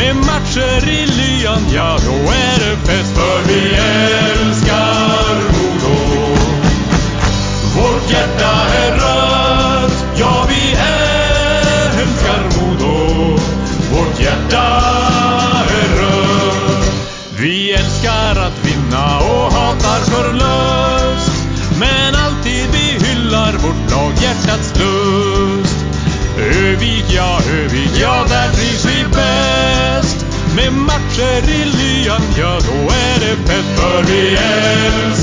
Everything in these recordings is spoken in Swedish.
Med matcher i lyan, ja, då är det fest. För vi är. Med matcher lyan, ja, då är det fett. För vi älskar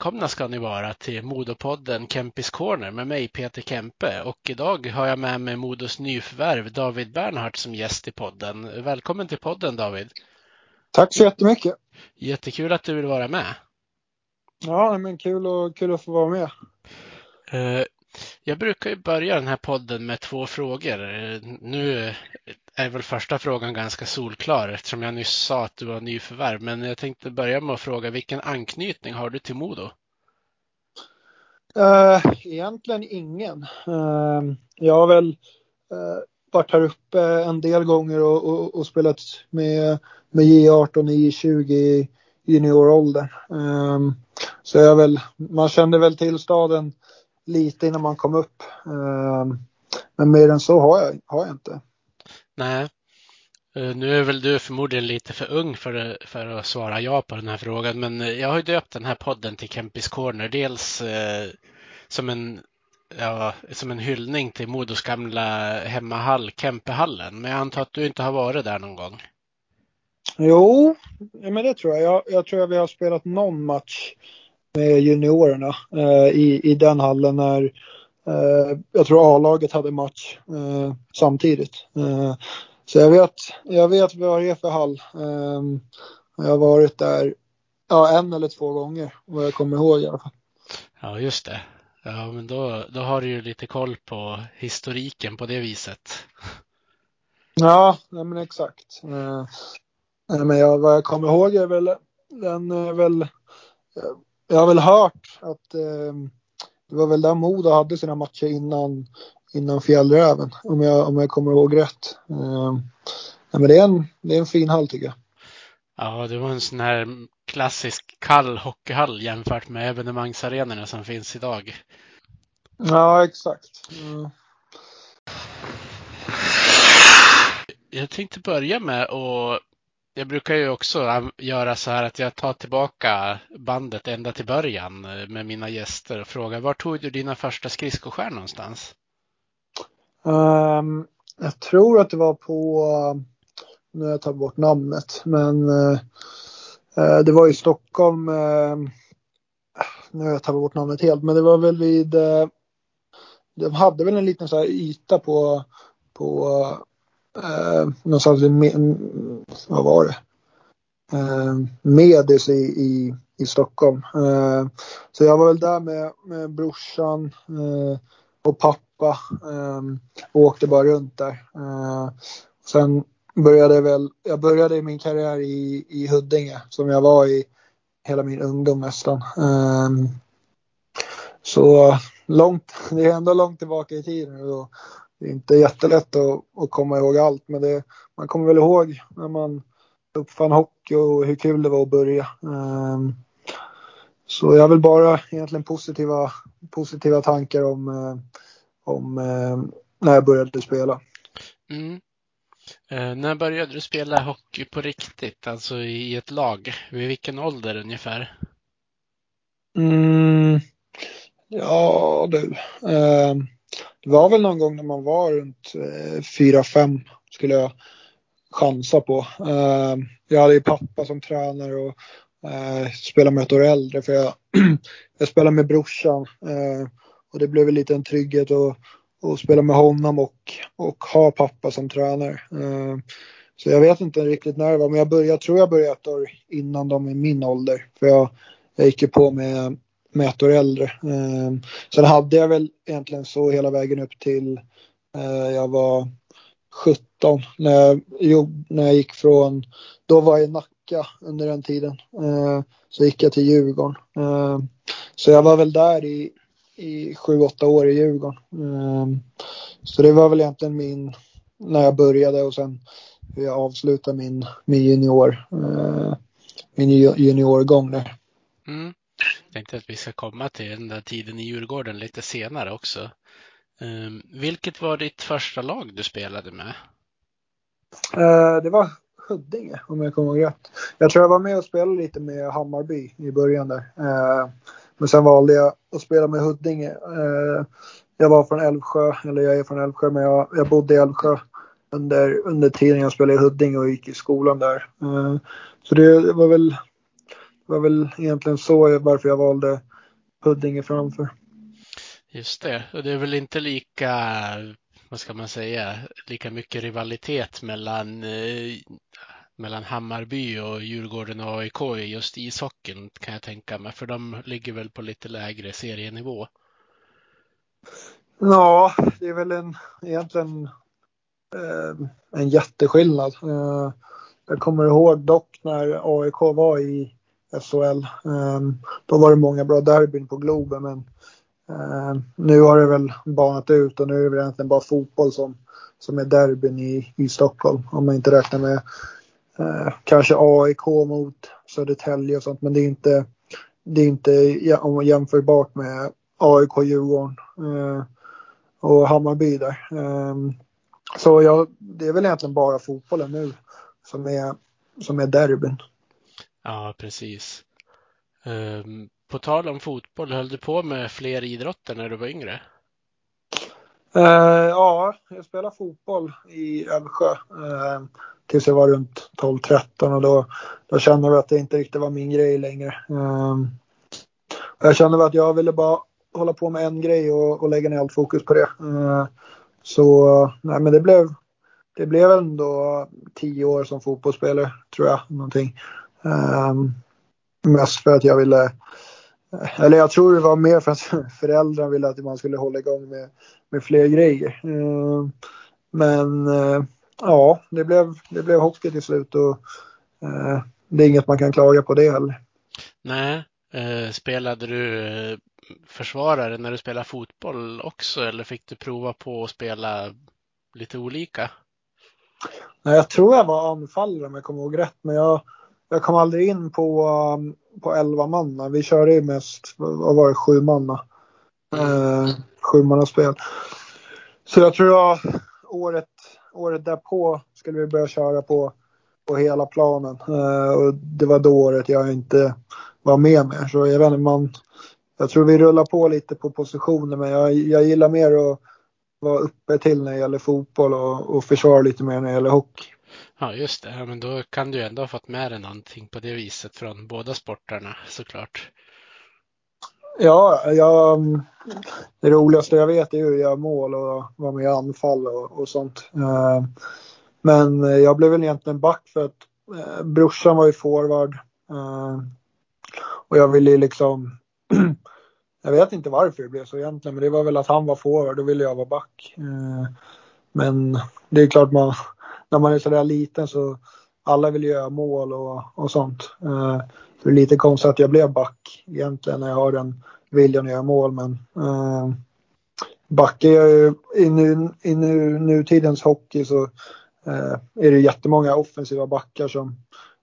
välkomna ska ni vara till Modopodden Kempis Corner med mig Peter Kempe och idag har jag med mig Modos nyförvärv David Bernhardt som gäst i podden. Välkommen till podden David! Tack så jättemycket. Jättekul att du vill vara med. Ja, men kul, och, kul att få vara med. Eh, Jag brukar ju börja den här podden med två frågor. Eh, Nu är väl första frågan ganska solklar eftersom jag nyss sa att du var nyförvärv. Men jag tänkte börja med att fråga vilken anknytning har du till Modo? Uh, egentligen ingen. Uh, jag har väl uh, varit här uppe en del gånger och, och, och spelat med, med J18 och J20 i junioråldern. Um, så jag väl, man kände väl till staden lite innan man kom upp. Um, men mer än så har jag, har jag inte. Nej. Eh, nu är väl du förmodligen lite för ung för, för att svara ja på den här frågan, men eh, jag har ju döpt den här podden till Kempis Corner. Dels eh, som, en, ja, som en hyllning till Modos gamla hemmahall, Kempehallen. Men jag antar att du inte har varit där någon gång? Jo, men det tror jag. jag. Jag tror att vi har spelat någon match med juniorerna eh, i, i den hallen när eh, jag tror A-laget hade match eh, samtidigt. Eh, så jag vet, jag vet vad det är för hall. Eh, jag har varit där ja, en eller två gånger vad jag kommer ihåg i alla fall. Ja, just det. Ja, men då, då har du ju lite koll på historiken på det viset. Ja, nej, men exakt. Eh, nej, men jag, vad jag kommer ihåg är väl den är väl jag har väl hört att eh, det var väl där Modo hade sina matcher innan, innan Fjällräven om jag, om jag kommer ihåg rätt. Eh, men det är, en, det är en fin hall tycker jag. Ja, det var en sån här klassisk kall hockeyhall jämfört med evenemangsarenorna som finns idag. Ja, exakt. Eh, Jag tänkte börja med att jag brukar ju också göra så här att jag tar tillbaka bandet ända till början eh, med mina gäster och frågar var tog du dina första skridskoskär någonstans? Um, jag tror att det var på, nu har jag tagit bort namnet, men uh, det var i Stockholm, uh, nu har jag tagit bort namnet helt, men det var väl vid, uh, de hade väl en liten så här yta på, på eh, någonstans med, vad var det? Eh, Medis i, i, i Stockholm. Eh, så jag var väl där med, med brorsan eh, och pappa eh, och åkte bara runt där. Eh, sen började jag väl, jag började min karriär i, i Huddinge som jag var i hela min ungdom nästan. Eh, så långt, det är ändå långt tillbaka i tiden Då det är inte jättelätt att, att komma ihåg allt men det, man kommer väl ihåg när man, uppfann hockey och hur kul det var att börja. Um, så jag har väl bara egentligen positiva, positiva tankar om, uh, om uh, när jag började spela. Mm. Eh, när började du spela hockey på riktigt, alltså i ett lag? Vid vilken ålder ungefär? Mm, ja du, eh, det var väl någon gång när man var runt eh, 4-5 skulle jag chansa på. Eh, jag hade ju pappa som tränare och eh, spelade med ett år äldre för jag, jag spelade med brorsan. Och det blev lite en trygghet att, att spela med honom och, och ha pappa som tränare. Så jag vet inte riktigt när det var, men jag, började, jag tror jag började ett år innan de i min ålder. För jag, jag gick ju på med, med ett år äldre. Eh, sen hade jag väl egentligen så hela vägen upp till eh, jag var 17 när jag, när jag gick från, då var jag i Nacka under den tiden. Eh, så gick jag till Djurgården. Eh, så jag var väl där i, i 7-8 år i Djurgården. Eh, så det var väl egentligen min, när jag började och sen hur jag avslutade min, min junior, eh, min juniorgång där. Mm. Jag tänkte att vi ska komma till den där tiden i Djurgården lite senare också. Ehm, vilket var ditt första lag du spelade med? Eh, det var Huddinge om jag kommer ihåg rätt. Jag tror jag var med och spelade lite med Hammarby i början där. Eh, men sen valde jag att spela med Huddinge. Eh, jag var från Älvsjö, eller jag är från Älvsjö, men jag, jag bodde i Älvsjö under, under tiden jag spelade i Huddinge och gick i skolan där. så det var väl det var väl egentligen så varför jag valde Huddinge framför. Just det, och det är väl inte lika, vad ska man säga, lika mycket rivalitet mellan, eh, mellan Hammarby och Djurgården och AIK i just ishockeyn kan jag tänka mig, för de ligger väl på lite lägre serienivå. Ja, det är väl en, egentligen eh, en jätteskillnad. Eh, jag kommer ihåg dock när AIK var i SHL. Ehm, då var det många bra derbyn på Globen men ehm, nu har det väl banat ut och nu är det väl egentligen bara fotboll som, som är derbyn i, i Stockholm. Om man inte räknar med eh, kanske AIK mot Södertälje och sånt men det är inte, det är inte jämförbart med AIK, Djurgården eh, och Hammarby där. Ehm, så jag, det är väl egentligen bara fotbollen nu som är, som är derbyn. Ja, precis. Um, på tal om fotboll, höll du på med fler idrotter när du var yngre? Uh, ja, jag spelade fotboll i Älvsjö uh, tills jag var runt 12-13 och då, då kände jag att det inte riktigt var min grej längre. Uh, jag kände att jag ville bara hålla på med en grej och, och lägga ner allt fokus på det. Uh, så nej, men det blev, det blev ändå tio år som fotbollsspelare tror jag. Någonting. Um, mest för att jag ville, eller jag tror det var mer för att föräldrarna ville att man skulle hålla igång med, med fler grejer. Um, men uh, ja, det blev, det blev hockey till slut och uh, det är inget man kan klaga på det heller. Nej, uh, spelade du försvarare när du spelade fotboll också eller fick du prova på att spela lite olika? Nej, jag tror jag var anfallare om jag kommer ihåg rätt, men jag jag kom aldrig in på, um, på 11 manna. Vi körde ju mest, vad var det, 7 manna. Eh, sju manna spel. Så jag tror jag året, året därpå skulle vi börja köra på, på hela planen. Eh, och det var då året jag inte var med mer. Så jag vet inte, man, jag tror vi rullar på lite på positioner men jag, jag gillar mer att vara uppe till när det gäller fotboll och, och försvara lite mer när det gäller hockey. Ja, just det. Ja, men då kan du ändå ha fått med dig någonting på det viset från båda sporterna såklart. Ja, jag, det roligaste jag vet är hur jag gör mål och vara med i anfall och, och sånt. Eh, men jag blev väl egentligen back för att eh, brorsan var ju forward. Eh, och jag ville liksom, jag vet inte varför det blev så egentligen, men det var väl att han var forward, då ville jag vara back. Men det är klart man, när man är sådär liten så alla vill göra mål och, och sånt. Eh, det är lite konstigt att jag blev back egentligen när jag har den viljan att göra mål men eh, back är ju i, nu, i nu, nutidens hockey så eh, är det jättemånga offensiva backar som,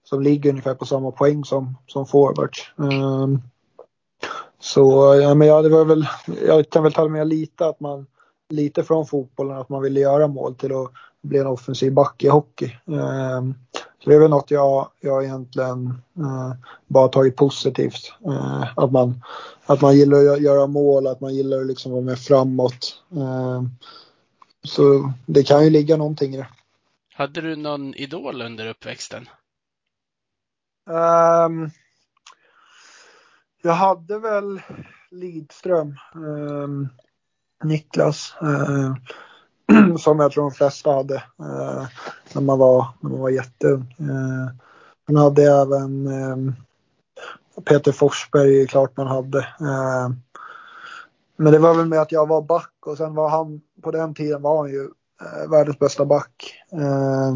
som ligger ungefär på samma poäng som, som forwards. Eh, så ja, men ja, det var väl, jag kan väl ta med lite att man lite från fotbollen att man ville göra mål till att bli en offensiv back i hockey. Um, så det är väl något jag, jag egentligen uh, bara tagit positivt. Uh, att, man, att man gillar att göra mål, att man gillar att liksom vara med framåt. Uh, så det kan ju ligga någonting i det. Hade du någon idol under uppväxten? Um, jag hade väl Lidström, um, Niklas, uh, som jag tror de flesta hade eh, när, man var, när man var jätteung. Eh, man hade även eh, Peter Forsberg, klart man hade. Eh, men det var väl med att jag var back och sen var han, på den tiden var han ju eh, världens bästa back. Eh,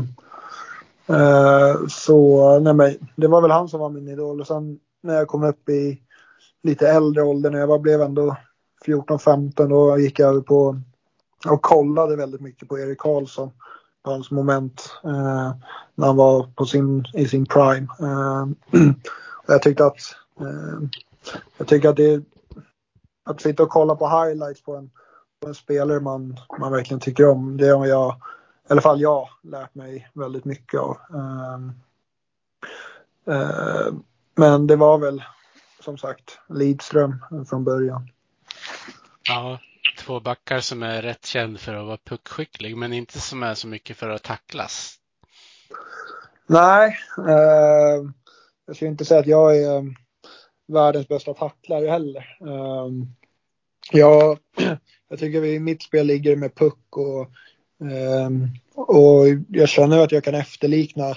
eh, så nej men, det var väl han som var min idol och sen när jag kom upp i lite äldre ålder, när jag var, blev ändå 14-15, då gick jag över på och kollade väldigt mycket på Erik Karlsson på hans moment eh, när han var på sin, i sin prime. Eh, jag tyckte att eh, jag tycker att det att sitta och kolla på highlights på en, på en spelare man, man verkligen tycker om. Det har jag, i alla fall jag, lärt mig väldigt mycket av. Ehm, eh, men det var väl som sagt Lidström från början. Ja, två backar som är rätt känd för att vara puckskicklig men inte som är så mycket för att tacklas. Nej, eh, jag skulle inte säga att jag är eh, världens bästa tacklare heller. Eh, ja, jag tycker vi i mitt spel ligger med puck och, eh, och jag känner att jag kan efterlikna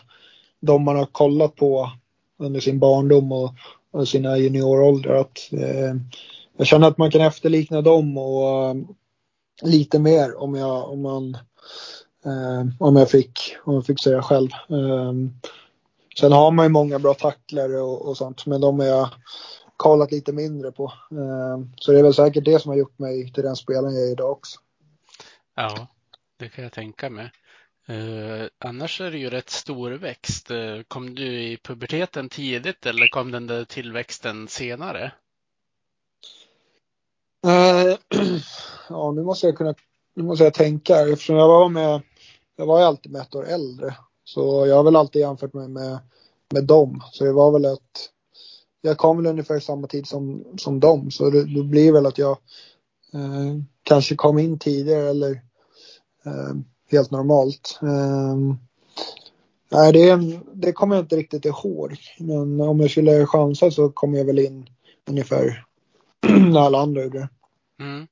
de man har kollat på under sin barndom och, och sina junioråldrar. Att, eh, jag känner att man kan efterlikna dem och uh, lite mer om jag, om man Uh, om, jag fick, om jag fick säga själv. Uh, Sen har man ju många bra tacklare och, och sånt, men de har jag kollat lite mindre på. Ehm, så det är väl säkert det som har gjort mig till den spelaren jag är idag också. Ja, det kan jag tänka mig. Uh, annars är det ju rätt stor växt. Uh, kom du i puberteten tidigt eller kom den där tillväxten senare? Uh, ja, nu måste jag kunna, nu måste jag tänka eftersom jag var med, jag var ju alltid med ett år äldre. Så jag har väl alltid jämfört mig med, med dem. Så det var väl att jag kom väl ungefär samma tid som, som dem. Så det, det blir väl att jag eh, kanske kom in tidigare eller eh, helt normalt. Eh, nej, det, det kommer jag inte riktigt ihåg. Men om jag skulle chansa så kommer jag väl in ungefär när alla andra gjorde. Mm.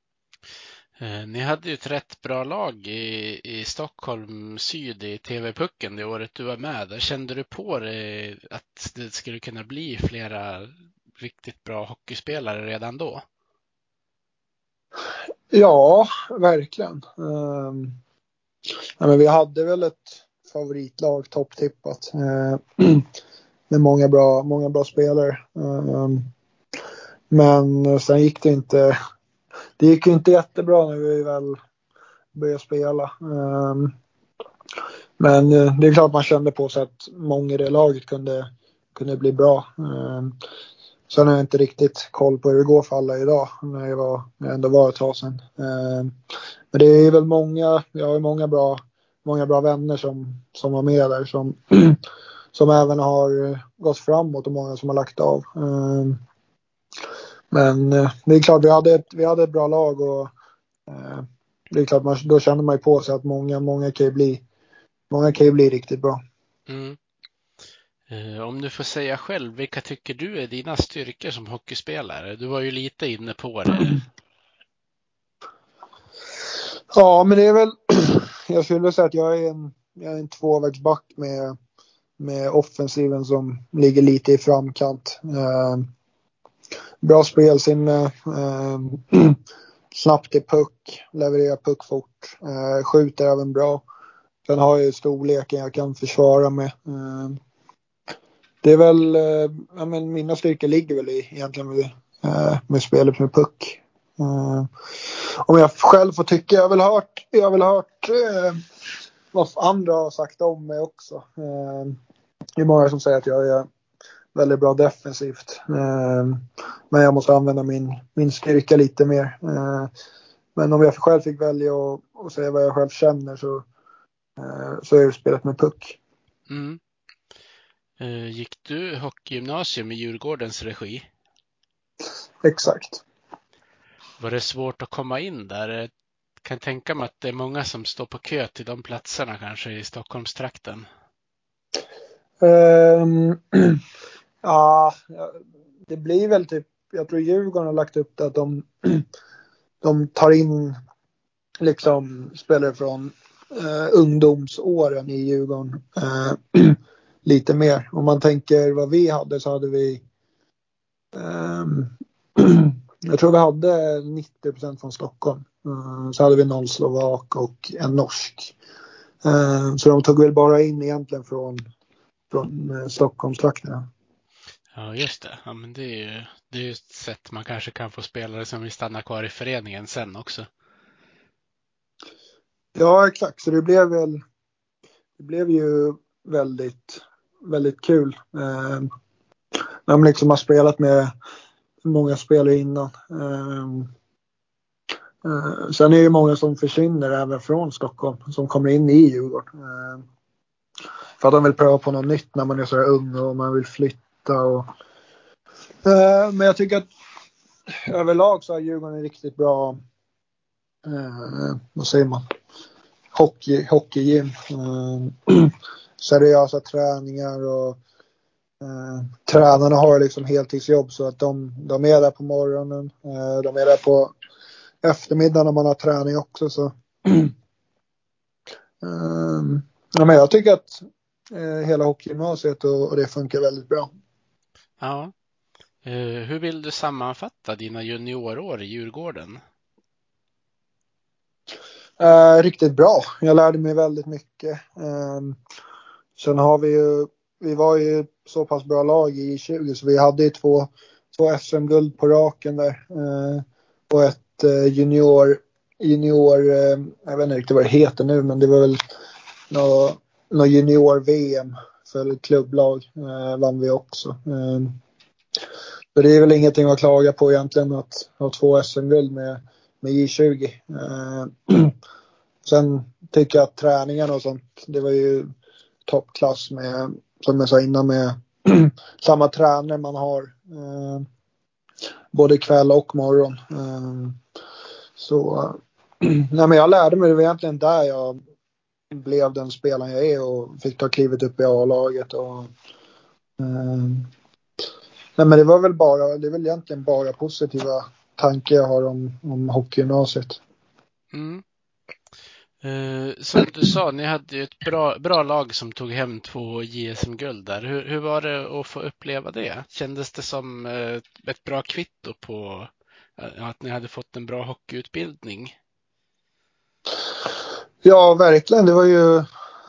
Eh, ni hade ju ett rätt bra lag i, i Stockholm Syd i TV-pucken det året du var med. Kände du på det att det skulle kunna bli flera riktigt bra hockeyspelare redan då? Ja, verkligen. Um, ja, men vi hade väl ett favoritlag, topptippat, uh, med många bra, många bra spelare. Um, men eh, sen gick det inte det gick ju inte jättebra när vi väl började spela. Ehm, men eh, det är klart man kände på sig att många i det laget kunde, kunde bli bra. Ehm, sen har jag inte riktigt koll på hur det går för alla idag när jag, var, när jag ändå var ett tag sedan. Ehm, men det är väl många, jag har många bra, många bra vänner som, som var med där som, som även har eh, gått framåt och många som har lagt av. Men eh, det är klart, vi hade ett, vi hade ett bra lag och eh, det är klart, man, då kände man ju på sig att många, många kan ju bli, många kan ju bli riktigt bra. Mm. Eh, om du får säga själv, vilka tycker du är dina styrkor som hockeyspelare? Du var ju lite inne på det. Ja, men det är väl, jag skulle säga att jag är en, jag är en tvåvägsback med, med offensiven som ligger lite i framkant. Bra spelsinne. Eh, snabbt i puck, levererar puck fort, eh, skjuter även bra. Sen har jag ju storleken jag kan försvara med. Eh, det är väl, eh, ja men mina styrkor ligger väl i egentligen med, eh, med spelet med puck. Eh, om jag själv får tycka, jag har väl hört, jag har väl hört eh, vad andra har sagt om mig också. Eh, det är många som säger att jag är väldigt bra defensivt. Eh, men jag måste använda min, min styrka lite mer. Eh, men om jag själv fick välja och, och säga vad jag själv känner så, eh, så är det spelet med puck. Mm. Eh, gick du hockeygymnasium i Djurgårdens regi? Exakt. Var det svårt att komma in där? Jag kan tänka mig att det är många som står på kö till de platserna kanske i Stockholmstrakten. Um, ja, det blir väl typ, jag tror Djurgården har lagt upp det att de, de tar in liksom spelare från eh, ungdomsåren i Djurgården eh, lite mer. Om man tänker vad vi hade så hade vi eh, jag tror vi hade 90% från Stockholm. Eh, så hade vi någon slovak och en norsk. Eh, så de tog väl bara in egentligen från från eh, Stockholmstrakterna. Ja, just det. Ja, men det är ju det är ett sätt man kanske kan få spelare som vill stanna kvar i föreningen sen också. Ja, exakt. Så det blev väl. Det blev ju väldigt, väldigt kul. Eh, när man liksom har spelat med många spelare innan. Eh, eh, sen är det många som försvinner även från Stockholm som kommer in i Djurgården. Eh, för att de vill pröva på något nytt när man är så ung och man vill flytta. Och, eh, men jag tycker att överlag så har Djurgården en riktigt bra, eh, vad säger man, hockey, hockeygym. Eh, seriösa träningar och eh, tränarna har liksom heltidsjobb så att de, de är där på morgonen. Eh, de är där på eftermiddagen när man har träning också. Så. Um, ja, men jag tycker att eh, hela hockeygymnasiet och, och det funkar väldigt bra. Ja. Eh, hur vill du sammanfatta dina juniorår i Djurgården? Eh, riktigt bra. Jag lärde mig väldigt mycket. Eh, sen har vi ju, vi var ju så pass bra lag i 20 så vi hade ju två, två SM-guld på raken där. Eh, och ett eh, junior, junior, eh, jag vet inte riktigt vad det heter nu men det var väl något något junior-VM för klubblag eh, vann vi också. Eh, så det är väl ingenting att klaga på egentligen att ha två SM-guld med, med J20. Eh, sen tycker jag att träningarna och sånt, det var ju toppklass med, som jag sa innan, med samma tränare man har. Eh, både kväll och morgon. Eh, så nej, men jag lärde mig, det var egentligen där jag blev den spelaren jag är och fick ta klivet upp i A-laget. Och, eh, nej men det var väl bara, det är väl egentligen bara positiva tankar jag har om, om hockeygymnasiet. Mm. Eh, som du sa, ni hade ju ett bra, bra lag som tog hem två JSM-guld där. Hur, hur var det att få uppleva det? Kändes det som eh, ett bra kvitto på eh, att ni hade fått en bra hockeyutbildning? Ja, verkligen. Det var ju,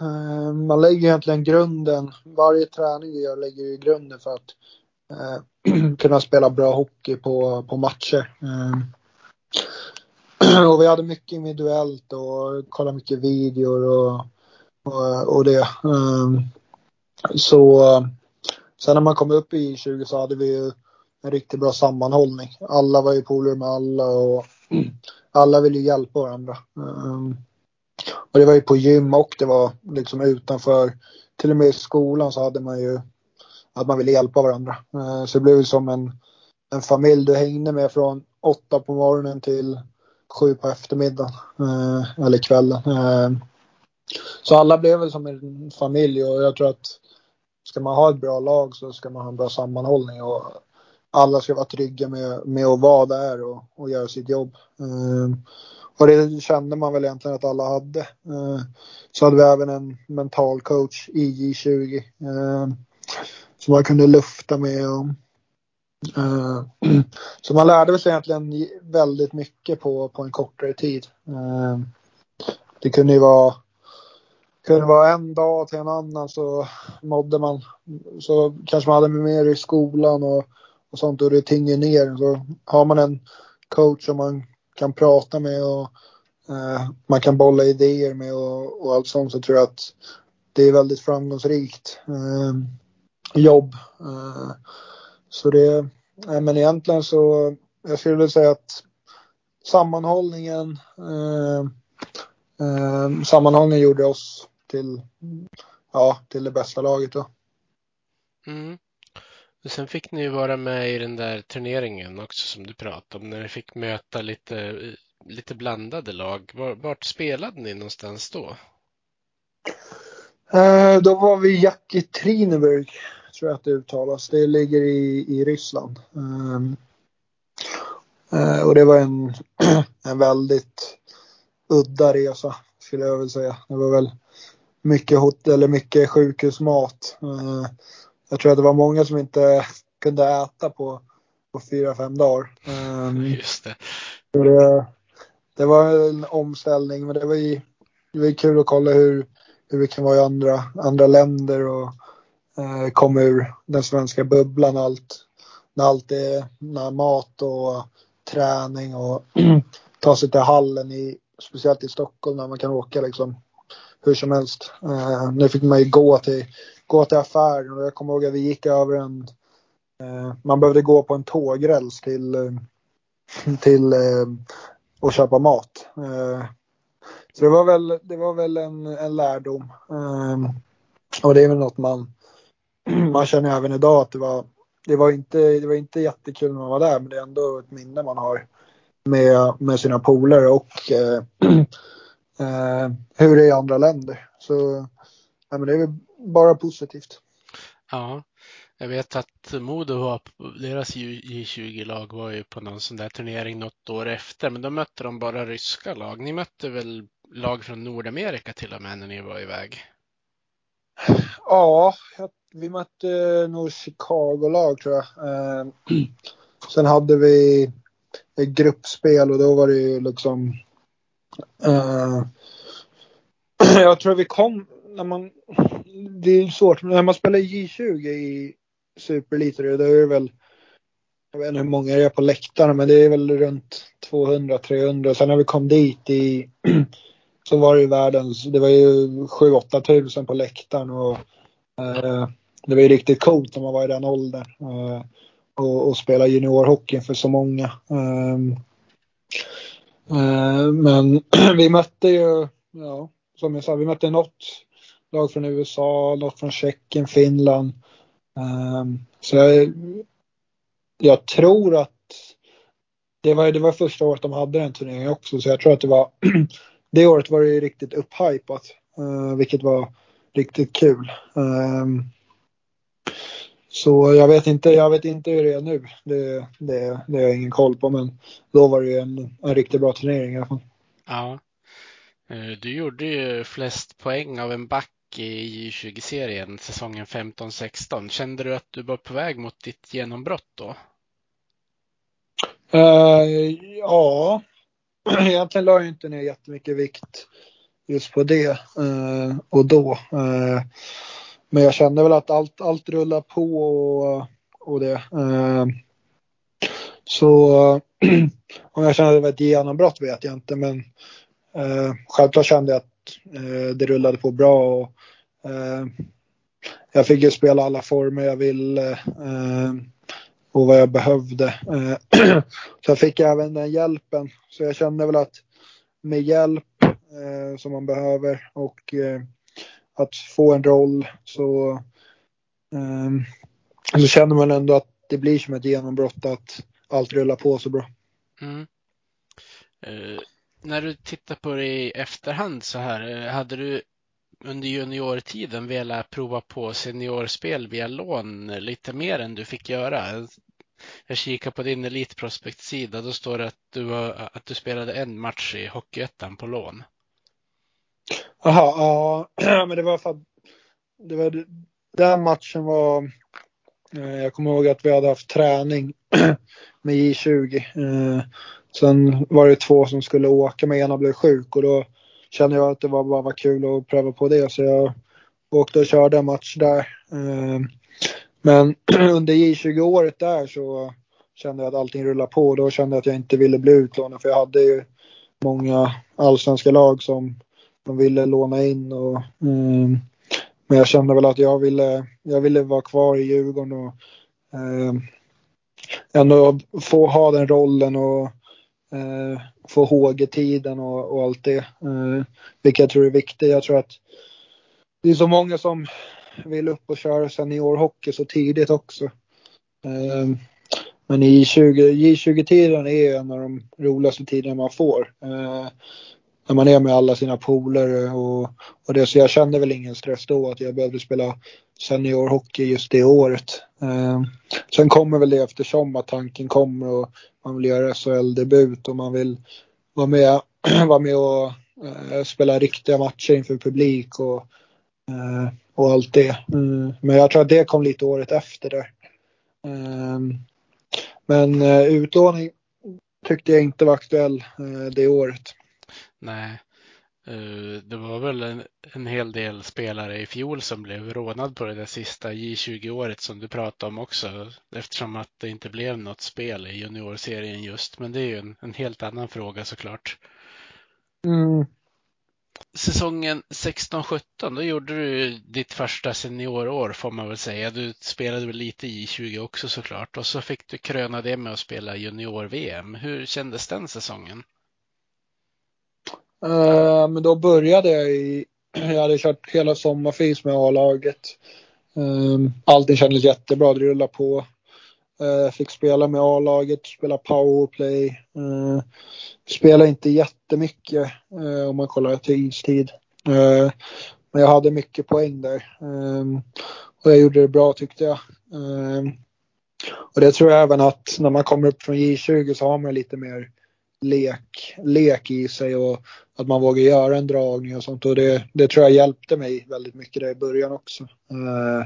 eh, man lägger egentligen grunden. Varje träning vi gör lägger ju grunden för att eh, kunna spela bra hockey på, på matcher. Eh, och vi hade mycket individuellt och kollade mycket videor och, och, och det. Eh, så sen när man kom upp i 20 så hade vi ju en riktigt bra sammanhållning. Alla var ju polare med alla och alla ville hjälpa varandra. Eh, och det var ju på gym och det var liksom utanför. Till och med i skolan så hade man ju att man ville hjälpa varandra. Eh, så det blev som en, en familj du hängde med från åtta på morgonen till sju på eftermiddagen. Eh, eller kvällen. Eh, så alla blev väl som en familj och jag tror att ska man ha ett bra lag så ska man ha en bra sammanhållning och alla ska vara trygga med, med att vara där och, och göra sitt jobb. Och det kände man väl egentligen att alla hade. Eh, så hade vi även en mental coach i J20 eh, som man kunde lufta med. Och, eh, så man lärde sig egentligen väldigt mycket på, på en kortare tid. det kunde ju vara kunde vara en dag till en annan så mådde man så kanske man hade mer i skolan och och sånt och det tynger ner. Så har man en coach som man kan prata med och eh, man kan bolla idéer med och, och allt sånt så tror jag att det är väldigt framgångsrikt eh, jobb. Eh, så det, nej, men egentligen så, jag skulle vilja säga att sammanhållningen, eh, eh, sammanhållningen gjorde oss till, ja, till det bästa laget då. Mm. Och sen fick ni ju vara med i den där turneringen också som du pratade om, när ni fick möta lite, lite blandade lag. Var, vart spelade ni någonstans då? Eh, då var vi i Trineberg, tror jag att det uttalas. Det ligger i, i Ryssland. Um, uh, och det var en, en väldigt udda resa, skulle jag vilja säga. Det var väl mycket hot eller mycket sjukhusmat. Uh, jag tror att det var många som inte kunde äta på, på fyra, fem dagar. Um, Just det. det. det. var en omställning, men det var ju, det var kul att kolla hur, hur det kan vara i andra, andra länder och eh, komma ur den svenska bubblan. Allt, när allt är när mat och träning och ta sig till hallen, i, speciellt i Stockholm när man kan åka liksom hur som helst. Eh, nu fick man ju gå till, gå till affären och jag kommer ihåg att vi gick över en eh, man behövde gå på en tågräls till, eh, till eh, och köpa mat. Eh, så det var väl, det var väl en, en lärdom. Eh, och det är väl något man, man känner även idag att det var, det var inte, det var inte jättekul när man var där men det är ändå ett minne man har med, med sina polare och eh, eh, hur det är i andra länder. Så ja, men det är väl bara positivt. Ja, jag vet att Modo var, deras J20-lag var ju på någon sån där turnering något år efter, men då mötte de bara ryska lag. Ni mötte väl lag från Nordamerika till och med när ni var iväg? Ja, vi mötte nog Chicago-lag tror jag. Eh, sen hade vi ett gruppspel och då var det ju liksom uh, jag tror vi kom när man det är svårt när man spelar J20 i Superelite då är det väl jag vet inte hur många det är på läktarna men det är väl runt 200-300 sen när vi kom dit i så var det ju världens, det var ju 7-8 tusen på läktaren och eh, det var ju riktigt coolt när man var i den åldern. Eh, och, och spela juniorhockey för så många. Eh, eh men vi mötte ju, ja, som jag sa, vi mötte något lag från USA, något från Tjeckien, Finland. Ehm, så jag, jag tror att det var, det var första året de hade den turneringen också, så jag tror att det var det året var det ju riktigt upphypat, eh, vilket var riktigt kul. Ehm, så jag vet inte, jag vet inte hur det är nu. Det, det, det har jag ingen koll på, men då var det en, en riktigt bra turnering i alla fall. Ja. Eh, du gjorde ju flest poäng av en back i J20-serien säsongen 15-16. Kände du att du var på väg mot ditt genombrott då? Uh, ja, egentligen la jag inte ner jättemycket vikt just på det uh, och då. Uh, men jag kände väl att allt, allt rullar på och, och det. Så om jag kände att det var ett genombrott vet jag inte men självklart kände jag att eh, det rullade på bra. Och, eh, jag fick ju spela alla former jag ville. Eh, och vad jag behövde. Eh, så jag fick även den hjälpen. Så jag kände väl att med hjälp eh, som man behöver och eh, att få en roll så, eh, så känner man ändå att det blir som ett genombrott att allt rullar på så bra. Mm. Eh, när du tittar på det i efterhand så här, eh, hade du under juniortiden velat prova på seniorspel via lån lite mer än du fick göra? Jag kikar på din Elitprospekt-sida. Då står det att du, att du spelade en match i Hockeyettan på lån. Jaha, ja, men det var för att det var, den matchen var eh, jag kommer ihåg att vi hade haft träning med J20. Sen var det två som skulle åka men ena blev sjuk och då kände jag att det var bara var kul att pröva på det så jag åkte och körde en match där. Eh, men under J20-året där så kände jag att allting rullade på och då kände jag att jag inte ville bli utlånad för jag hade ju många allsvenska lag som de ville låna in och eh, men jag kände väl att jag ville, jag ville vara kvar i Djurgården och eh, ändå få ha den rollen och eh, få i tiden och, och, allt det. Eh, vilket jag tror är viktigt. Jag tror att det är så många som vill upp och köra seniorhockey så tidigt också. Eh, men J20-tiden är en av de roligaste tiderna man får. Eh, när man är med alla sina polare och, och det. Så jag kände väl ingen stress då att jag behövde spela seniorhockey just det året. Eh, sen kommer väl det eftersom att tanken kommer och man vill göra SHL-debut och man vill vara med, vara med och eh, spela riktiga matcher inför publik och, eh, och allt det. Mm, men jag tror att det kom lite året efter där. Eh, men eh, utlåning tyckte jag inte var aktuell eh, det året. Nej, det var väl en, en, hel del spelare i fjol som blev rånad på det där sista J20-året som du pratade om också eftersom att det inte blev något spel i juniorserien just. Men det är ju en, en helt annan fråga såklart. Mm. Säsongen 16-17, då gjorde du ditt första seniorår får man väl säga. Du spelade väl lite i 20 också såklart och så fick du kröna det med att spela junior-VM. Hur kändes den säsongen? Uh, men då började jag i, jag hade kört hela sommarfis med A-laget. Ehm, allting kändes jättebra, det rullade på. Uh, fick spela med A-laget, spela powerplay. Uh, spelade inte jättemycket uh, om man kollar till istid. Uh, men jag hade mycket poäng där. Ehm, och jag gjorde det bra tyckte jag. Ehm, och det tror jag även att när man kommer upp från J20 så har man lite mer lek, lek i sig och att man vågar göra en dragning och sånt. Och det, det tror jag hjälpte mig väldigt mycket där i början också. Eh,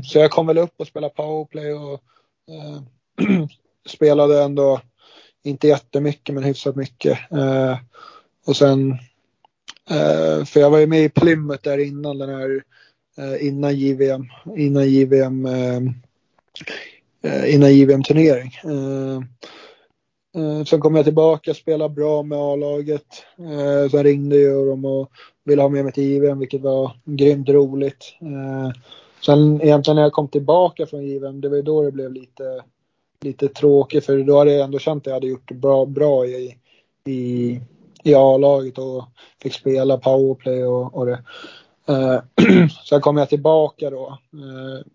så jag kom väl upp och spelade powerplay och eh, spelade ändå inte jättemycket men hyfsat mycket. Eh, och sen, för jag var ju med i Plymouth där innan den här, innan JVM, innan JVM, innan JVM turnering. Eh, sen kom jag tillbaka, spelade bra med A-laget. Eh, sen ringde ju de och ville ha med mig till JVM vilket var grymt roligt. Eh, sen egentligen när jag kom tillbaka från JVM, det var ju då det blev lite, lite tråkigt för då hade jag ändå känt att jag hade gjort det bra, bra i, i, i A-laget och fick spela powerplay och, och det. Eh, sen kom jag tillbaka då. Eh,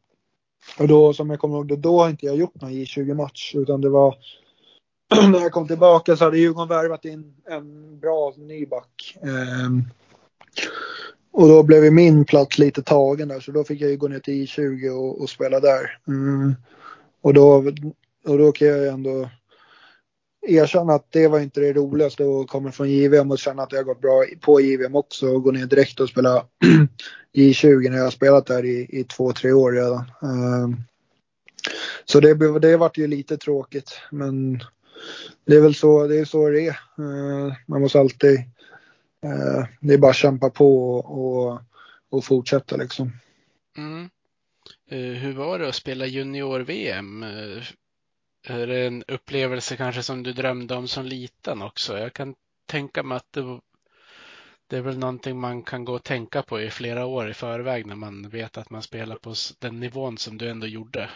och då som jag kommer ihåg, det då har inte jag gjort någon J20-match utan det var när jag kom tillbaka så hade Djurgården värvat in en bra nyback. Um, och då blev min plats lite tagen där så då fick jag ju gå ner till I20 och, och spela där. Mm. Och, då, och då kan jag ju ändå erkänna att det var inte det roligaste att komma från JVM och känna att det har gått bra på JVM också och gå ner direkt och spela J20 när jag har spelat där i, i två, tre år redan. Um, så det, det vart ju lite tråkigt men det är väl så det är. Så det är. Eh, man måste alltid, eh, det är bara att kämpa på och, och fortsätta liksom. Mm. Eh, hur var det att spela junior-VM? Är det en upplevelse kanske som du drömde om som liten också? Jag kan tänka mig att det, det är väl någonting man kan gå och tänka på i flera år i förväg när man vet att man spelar på den nivån som du ändå gjorde.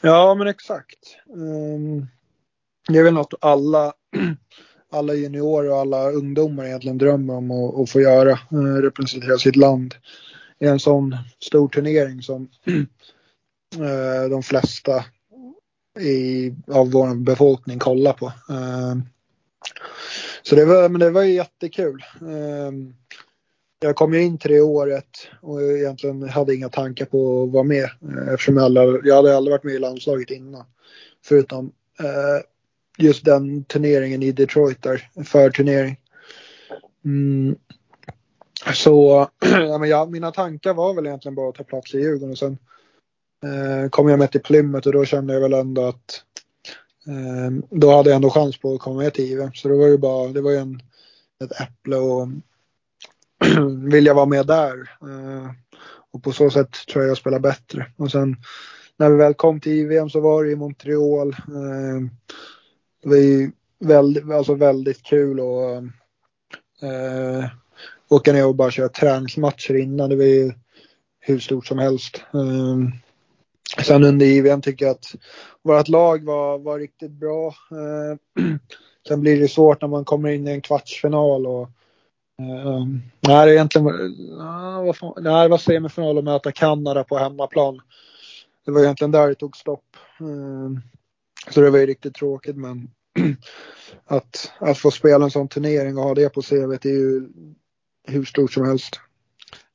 Ja, men exakt. Um, det är väl något alla, alla juniorer och alla ungdomar egentligen drömmer om att, att få göra. Uh, representera sitt land i en sån stor turnering som uh, de flesta i, av vår befolkning kollar på. Uh, så det var, men det var ju jättekul. Ehm, jag kom ju in till det året och egentligen hade inga tankar på att vara med eh, eftersom jag, aldrig, jag hade aldrig varit med i landslaget innan. Förutom eh, just den turneringen i Detroit där, förturnering. Mm. Så ja, men jag, mina tankar var väl egentligen bara att ta plats i Djurgården och sen eh, kom jag med till Plymouth och då kände jag väl ändå att eh, då hade jag ändå chans på att komma med till IVM. Så det var ju bara, det var ju en, ett äpple och vill jag vara med där. Eh, och på så sätt tror jag jag spelar bättre. Och sen när vi väl kom till IVM så var det i Montreal. Eh, det var ju väldigt, alltså väldigt kul att äh, åka ner och bara köra träningsmatcher innan. Det var ju hur stort som helst. Äh, sen under JVM tycker jag att vårt lag var, var riktigt bra. Äh, sen blir det svårt när man kommer in i en kvartsfinal och uh, nej, det egentligen, uh, vad fan, nej, det var semifinal och möta Kanada på hemmaplan. Det var egentligen där det tog stopp. Uh, så det var ju riktigt tråkigt men att, att få spela en sån turnering och ha det på CV är ju hur stort som helst.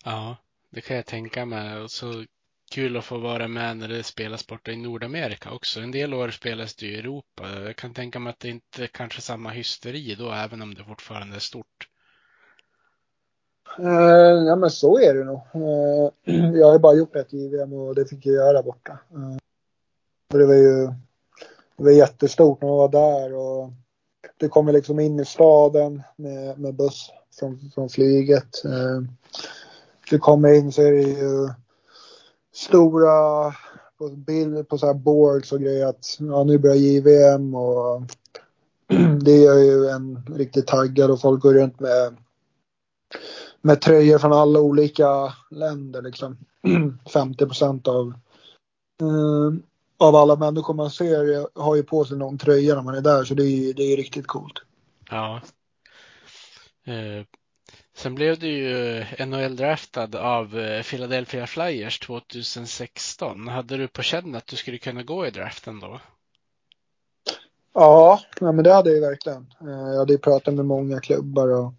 Ja, det kan jag tänka mig. Och så kul att få vara med när det spelas borta i Nordamerika också. En del år spelas det i Europa. Jag kan tänka mig att det inte kanske är samma hysteri då, även om det fortfarande är stort. Eh, ja men så är det nog. Eh, jag har bara gjort ett JVM och det fick jag göra borta. Uh, det var ju det var jättestort när man var där och det kommer liksom in i staden med, med buss från, från flyget. Eh, uh, du kommer in så är det ju stora på på så här boards och grejer att ja, nu börjar JVM och det gör ju en riktigt taggad och folk går runt med med tröjor från alla olika länder liksom. 50 procent av eh, av alla människor man ser har ju på sig någon tröja när man är där så det är, det är riktigt coolt. Ja. Eh, Sen blev du ju NHL-draftad av eh, Philadelphia Flyers 2016. Hade du på känn att du skulle kunna gå i draften då? Ja, men det hade jag verkligen. Eh, jag hade ju pratat med många klubbar och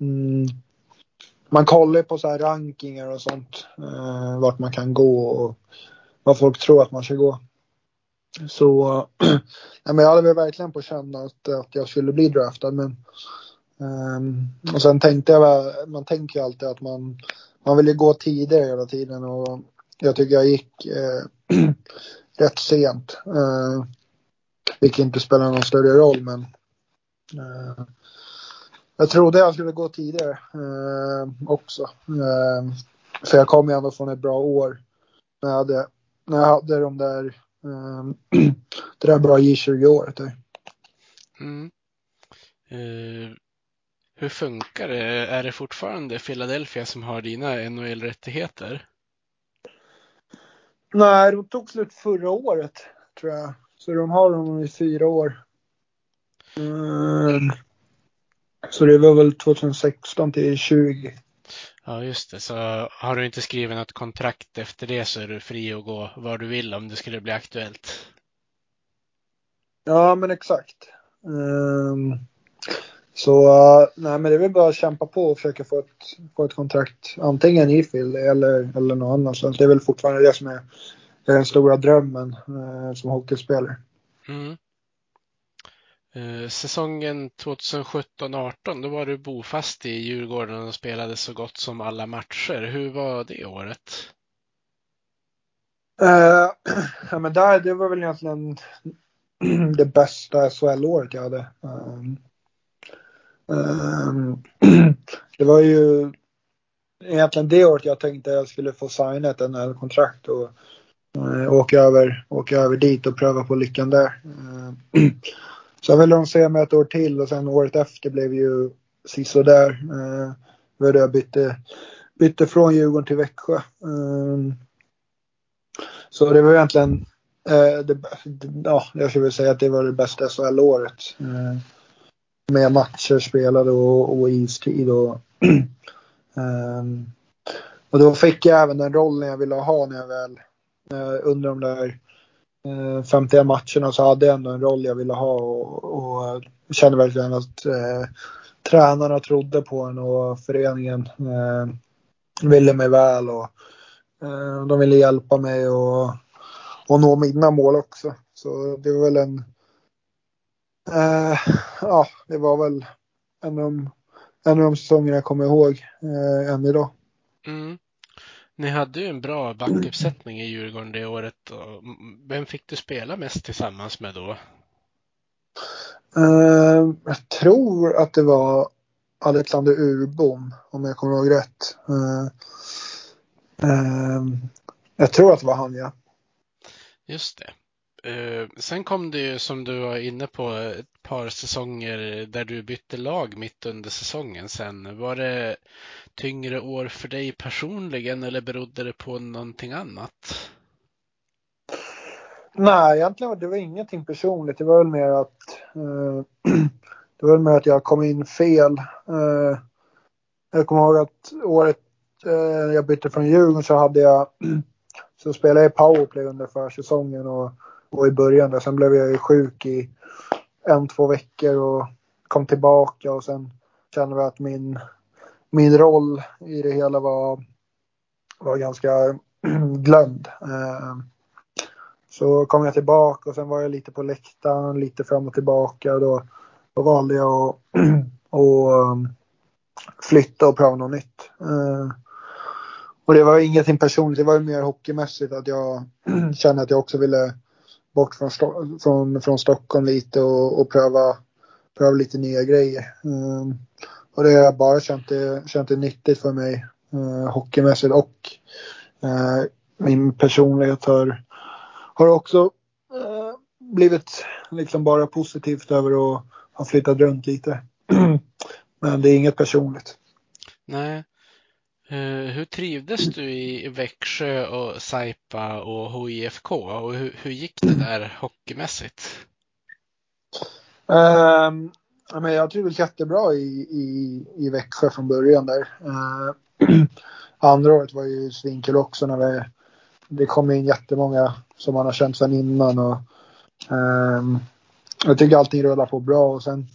mm, man kollar på så här rankingar och sånt. Eh, vart man kan gå och vad folk tror att man ska gå. Så ja, men jag hade väl verkligen på känn att, att jag skulle bli draftad men eh, och sen tänkte jag, man tänker ju alltid att man, man vill ju gå tidigare hela tiden och jag tycker jag gick eh, rätt sent. Eh, vilket inte spelar någon större roll men eh, jag trodde jag skulle gå tidigare uh, också. Uh, för jag kom ju ändå från ett bra år när jag hade, när jag hade de där, uh, det där bra J20-året där. Mm. Hur funkar det? Är det fortfarande Philadelphia som har dina NHL-rättigheter? Nej, de tog slut förra året tror jag. Så de har dem i fyra år. Mm. Så det var väl 2016 till 20. Ja, just det. Så har du inte skrivit något kontrakt efter det så är du fri att gå var du vill om det skulle bli aktuellt. Ja, men exakt. Um, så nej, men det är väl bara att kämpa på och försöka få ett, få ett kontrakt antingen i Phil eller, eller någon annan. Så det är väl fortfarande det som är, är den stora drömmen eh, som hockeyspelare. Mm. Eh, säsongen 2017-18 då var du bofast i Djurgården och spelade så gott som alla matcher. Hur var det året? Uh, ja, men där, det var väl egentligen det bästa SHL-året jag hade. Um, um, det var ju egentligen det året jag tänkte jag skulle få signa ett NHL-kontrakt och uh, åka, över, åka över dit och pröva på lyckan där. Uh, Sen ville de se mig ett år till och sen året efter blev ju sisådär. Eh, det var då jag bytte, bytte från Djurgården till Växjö. Eh, så det var egentligen, eh, det, ja, jag skulle vilja säga att det var det bästa SHL-året. Eh, med matcher spelade och, och istid. Och, ehm, och då fick jag även den rollen jag ville ha när jag väl eh, under de där Eh, 51 matcherna så hade jag ändå en roll jag ville ha och, och eh, kände verkligen att eh, tränarna trodde på en och föreningen eh, ville mig väl och eh, de ville hjälpa mig och, och nå mina mål också. Så det var väl en eh, ja, det var väl en av de, en av de säsongerna jag kommer ihåg eh, än idag. Mm. Ni hade ju en bra backuppsättning i Djurgården det året. Vem fick du spela mest tillsammans med då? Uh, jag tror att det var Alexander Urbom, om jag kommer ihåg rätt. Uh, uh, jag tror att det var han, ja. Just det. Eh, sen kom det ju som du var inne på ett par säsonger där du bytte lag mitt under säsongen sen. Var det tyngre år för dig personligen eller berodde det på någonting annat? Nej, egentligen det var ingenting personligt. Det var väl mer att eh, det var väl mer att jag kom in fel. Eh, jag kommer ihåg att året eh, jag bytte från Djurgården så hade jag så spelade jag powerplay under försäsongen och, och i början där. Sen blev jag ju sjuk i en, två veckor och kom tillbaka och sen kände vi att min, min roll i det hela var, var ganska glömd. Eh, så kom jag tillbaka och sen var jag lite på läktaren, lite fram och tillbaka. Och då, då valde jag att och, um, flytta och pröva något nytt. Eh, och det var ingenting personligt, det var mer hockeymässigt att jag kände att jag också ville bort från, från, från Stockholm lite och, och pröva, pröva lite nya grejer. Eh, Um, och det har jag bara känt det, känt det nyttigt för mig uh, hockeymässigt och uh, min personlighet har har också eh, blivit liksom bara positivt över att ha flyttat runt lite. Men det är inget personligt. Nej. Uh, hur trivdes du i Växjö och Saipa och HIFK och hur, hur gick det där hockeymässigt? Ja, men jag trivdes jättebra i, i, i Växjö från början där. Uh, andra året var ju svinkul också när vi det kom in jättemånga som man har känt sedan innan. Och, um, jag tycker allting rullar på bra och sen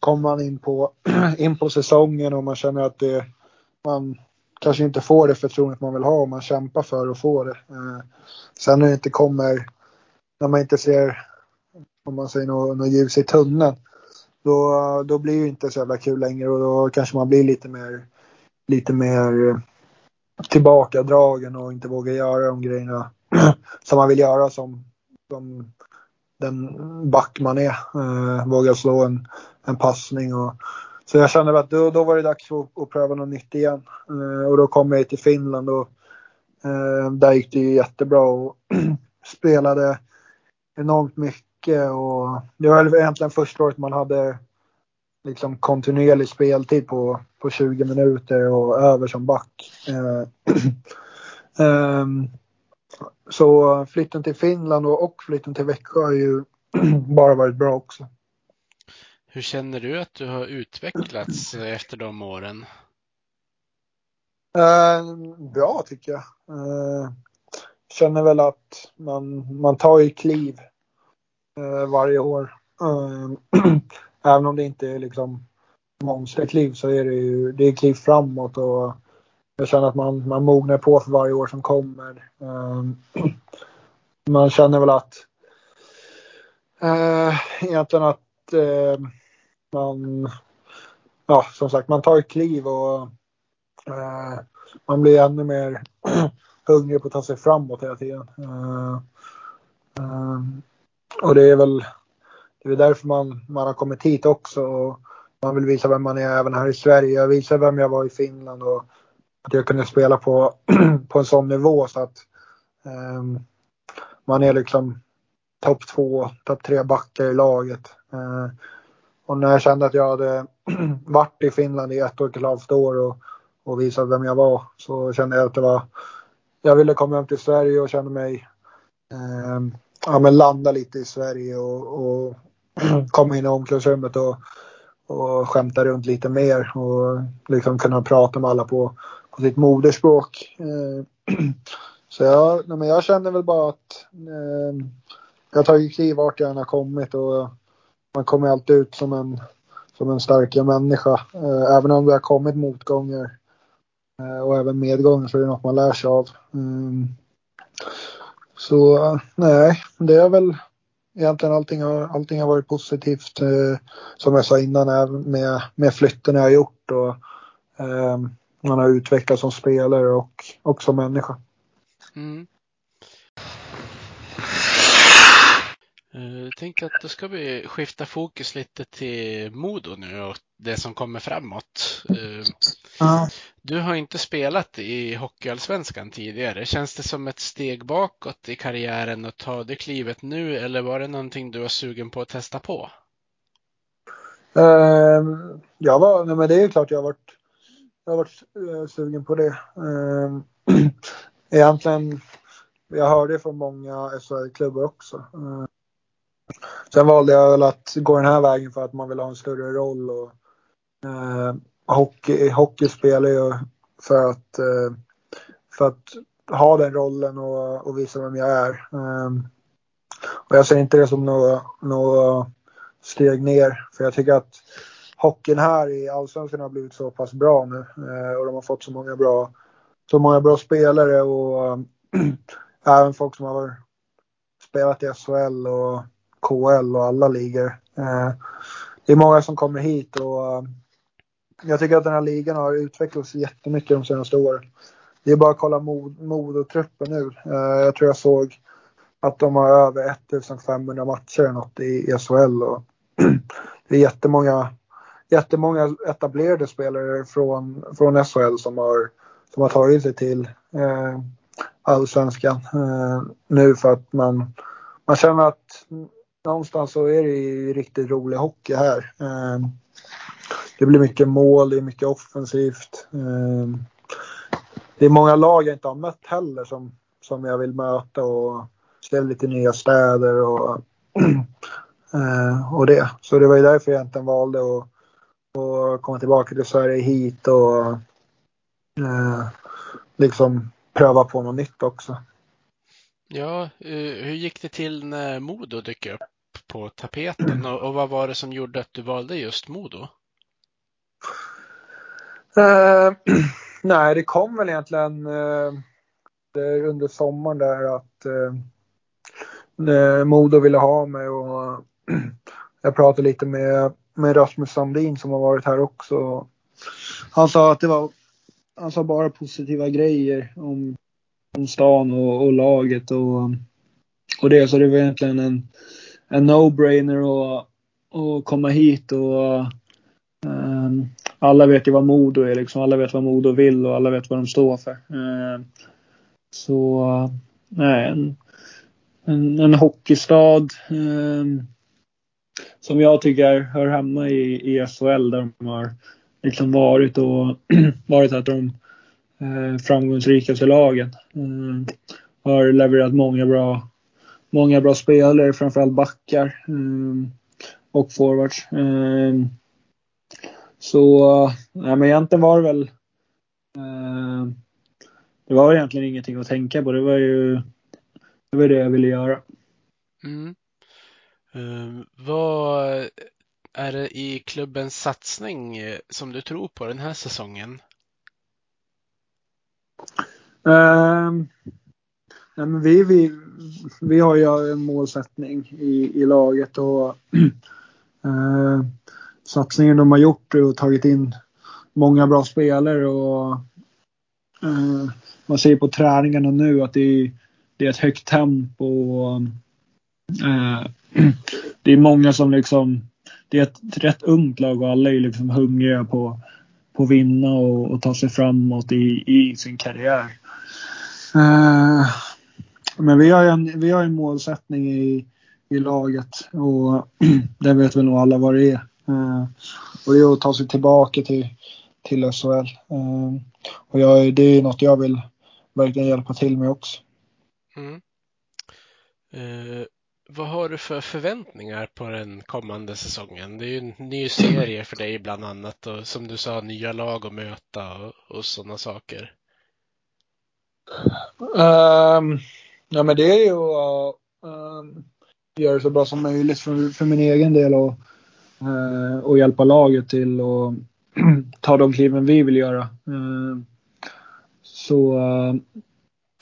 kommer man in på, in på säsongen och man känner att det, man kanske inte får det förtroendet man vill ha och man kämpar för att få det. Uh, sen när det inte kommer, när man inte ser, om man säger något, något ljus i tunneln, då, då blir det inte så jävla kul längre och då kanske man blir lite mer, lite mer tillbakadragen och inte vågar göra de grejerna som man vill göra som, som den back man är. Eh, våga slå en, en passning. Och, så jag kände att då, då var det dags att, att pröva något nytt igen. Eh, och då kom jag till Finland och eh, där gick det ju jättebra och spelade enormt mycket. Och det var egentligen första året man hade liksom kontinuerlig speltid på, på 20 minuter och över som back. um, så flytten till Finland och, flytten till Växjö har ju bara varit bra också. Hur känner du att du har utvecklats efter de åren? Uh, bra tycker jag. Uh, känner väl att man, man tar ju kliv Eh, varje år. Ehm, även om det inte är liksom monsterkliv så är det ju det är kliv framåt och jag känner att man, man mognar på för varje år som kommer. Ehm, man känner väl att eh, egentligen att eh, man, ja som sagt man tar ett kliv och eh, man blir ännu mer hungrig på att ta sig framåt hela tiden. Ehm, och det är väl det är därför man, man har kommit hit också. Och man vill visa vem man är även här i Sverige. Jag visade vem jag var i Finland och att jag kunde spela på, på en sån nivå så att um, man är liksom topp två, topp tre backar i laget. Uh, och när jag kände att jag hade varit i Finland i ett och ett halvt år och, och visat vem jag var så kände jag att det var jag ville komma hem till Sverige och kände mig um, ja, men landa lite i Sverige och, och komma in i omklädningsrummet och, och skämta runt lite mer och liksom kunna prata med alla på, på sitt moderspråk. Eh, så jag, nej, men jag känner väl bara att eh, jag tar ju kliv vart jag än har kommit och man kommer alltid ut som en, som en starkare människa. Eh, även om det har kommit motgångar eh, och även medgångar så är det något man lär sig av. Eh, så nej, det är väl egentligen allting har, allting har varit positivt. Eh, som jag sa innan med, med flytten jag har gjort och eh, man har utvecklats som spelare och, och som människa. Mm. Eh, jag tänkte att då ska vi skifta fokus lite till Modo nu och det som kommer framåt. Eh, Ja. Du har inte spelat i Hockeyallsvenskan tidigare. Känns det som ett steg bakåt i karriären att ta det klivet nu eller var det någonting du var sugen på att testa på? Ehm, jag var, nej men det är ju klart jag har varit, jag har varit eh, sugen på det. Ehm, egentligen, jag hörde från många SHL-klubbar också. Ehm, sen valde jag väl att gå den här vägen för att man vill ha en större roll och eh, hockey, hockey spelar ju för att, eh, för att ha den rollen och, och visa vem jag är. Eh, och jag ser inte det som något, något steg ner. För jag tycker att hockeyn här i Allsvenskan har blivit så pass bra nu. Eh, och de har fått så många bra, så många bra spelare och även folk som har spelat i SHL och KL och alla ligor. Eh, det är många som kommer hit och jag tycker att den här ligan har utvecklats jättemycket de senaste åren. Det är bara att kolla mod, Modotruppen nu. Uh, jag tror jag såg att de har över 1500 matcher eller något i, SHL. Och det är jättemånga, jättemånga etablerade spelare från, från SHL som har, som har tagit sig till uh, allsvenskan uh, nu för att man, man känner att någonstans så är det ju riktigt rolig hockey här. Det blir mycket mål, det är mycket offensivt. Eh, det är många lag jag inte har mött heller som, som jag vill möta och se lite nya städer och, eh, och det. Så det var ju därför jag egentligen valde att, att komma tillbaka till Sverige hit och eh, liksom pröva på något nytt också. Ja, hur gick det till när Modo dök upp på tapeten och vad var det som gjorde att du valde just Modo? Uh, nej, det kom väl egentligen uh, under sommaren där att uh, Modo ville ha mig och jag pratade lite med, med Rasmus Sandin som har varit här också. Han sa att det var, han sa bara positiva grejer om, om stan och, och laget och, och det. Så det var egentligen en, en no-brainer att, komma hit och Ehm, alla vet ju vad Modo är liksom. Alla vet vad Modo vill och alla vet vad de står för. Ehm, så nej, en, en, en hockeystad ehm, som jag tycker hör hemma i, i SHL där de har liksom varit och varit ett av de eh, framgångsrikaste lagen. Eh, har levererat många bra, många bra spelare, framförallt backar eh, och forwards. Eh, så ja, men egentligen var det väl eh, det var egentligen ingenting att tänka på. Det var ju det, var det jag ville göra. Mm. Uh, vad är det i klubbens satsning som du tror på den här säsongen? Uh, ja, men vi, vi, vi har ju en målsättning i, i laget och uh, satsningen de har gjort och tagit in många bra spelare och eh, man ser på träningarna nu att det är, det är ett högt tempo och eh, det är många som liksom det är ett rätt ungt lag och alla är liksom hungriga på, på att vinna och, och ta sig framåt i, i sin karriär. Eh, men vi har en, vi har en målsättning i, i laget och det vet väl nog alla vad det är. Uh, och det är att ta sig tillbaka till, till SHL. Uh, och jag, det är något jag vill verkligen hjälpa till med också. Mm. Vad har du för förväntningar på den kommande säsongen? Det är ju en ny serie för dig bland annat och som du sa nya lag att möta och, och sådana saker. Um, ja men det är ju att um, göra det så bra som möjligt för, för min egen del och, uh, Eh, och hjälpa laget till att ta de kliven vi vill göra. Eh, så uh,